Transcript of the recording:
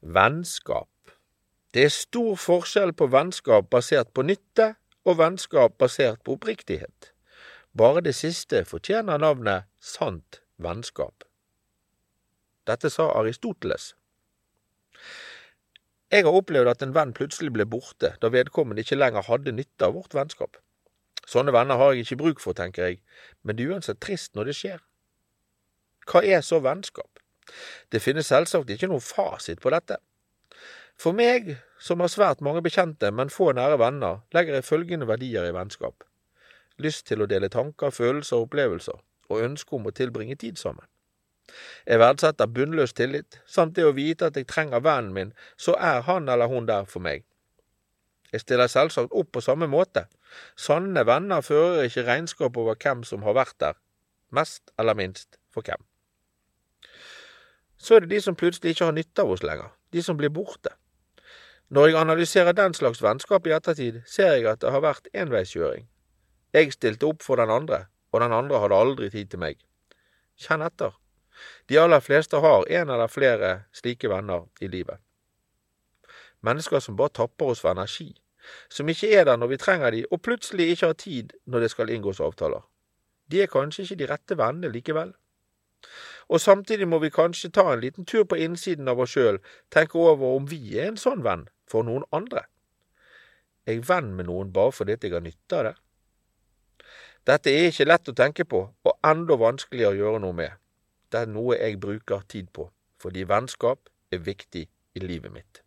Vennskap. Det er stor forskjell på vennskap basert på nytte og vennskap basert på oppriktighet. Bare det siste fortjener navnet sant vennskap. Dette sa Aristoteles. Jeg har opplevd at en venn plutselig ble borte da vedkommende ikke lenger hadde nytte av vårt vennskap. Sånne venner har jeg ikke bruk for, tenker jeg, men det er uansett trist når det skjer. Hva er så vennskap? Det finnes selvsagt ikke noen fasit på dette. For meg, som har svært mange bekjente, men få nære venner, legger jeg følgende verdier i vennskap. Lyst til å dele tanker, følelser og opplevelser, og ønske om å tilbringe tid sammen. Jeg verdsetter bunnløs tillit, samt det å vite at jeg trenger vennen min, så er han eller hun der for meg. Jeg stiller selvsagt opp på samme måte. Sanne venner fører ikke regnskap over hvem som har vært der, mest eller minst for hvem. Så er det de som plutselig ikke har nytte av oss lenger, de som blir borte. Når jeg analyserer den slags vennskap i ettertid, ser jeg at det har vært enveiskjøring. Jeg stilte opp for den andre, og den andre hadde aldri tid til meg. Kjenn etter. De aller fleste har en eller flere slike venner i livet. Mennesker som bare tapper oss for energi, som ikke er der når vi trenger de, og plutselig ikke har tid når det skal inngås avtaler. De er kanskje ikke de rette vennene likevel. Og samtidig må vi kanskje ta en liten tur på innsiden av oss sjøl, tenke over om vi er en sånn venn for noen andre. Er jeg venn med noen bare fordi jeg har nytte av det? Dette er ikke lett å tenke på, og enda vanskeligere å gjøre noe med. Det er noe jeg bruker tid på, fordi vennskap er viktig i livet mitt.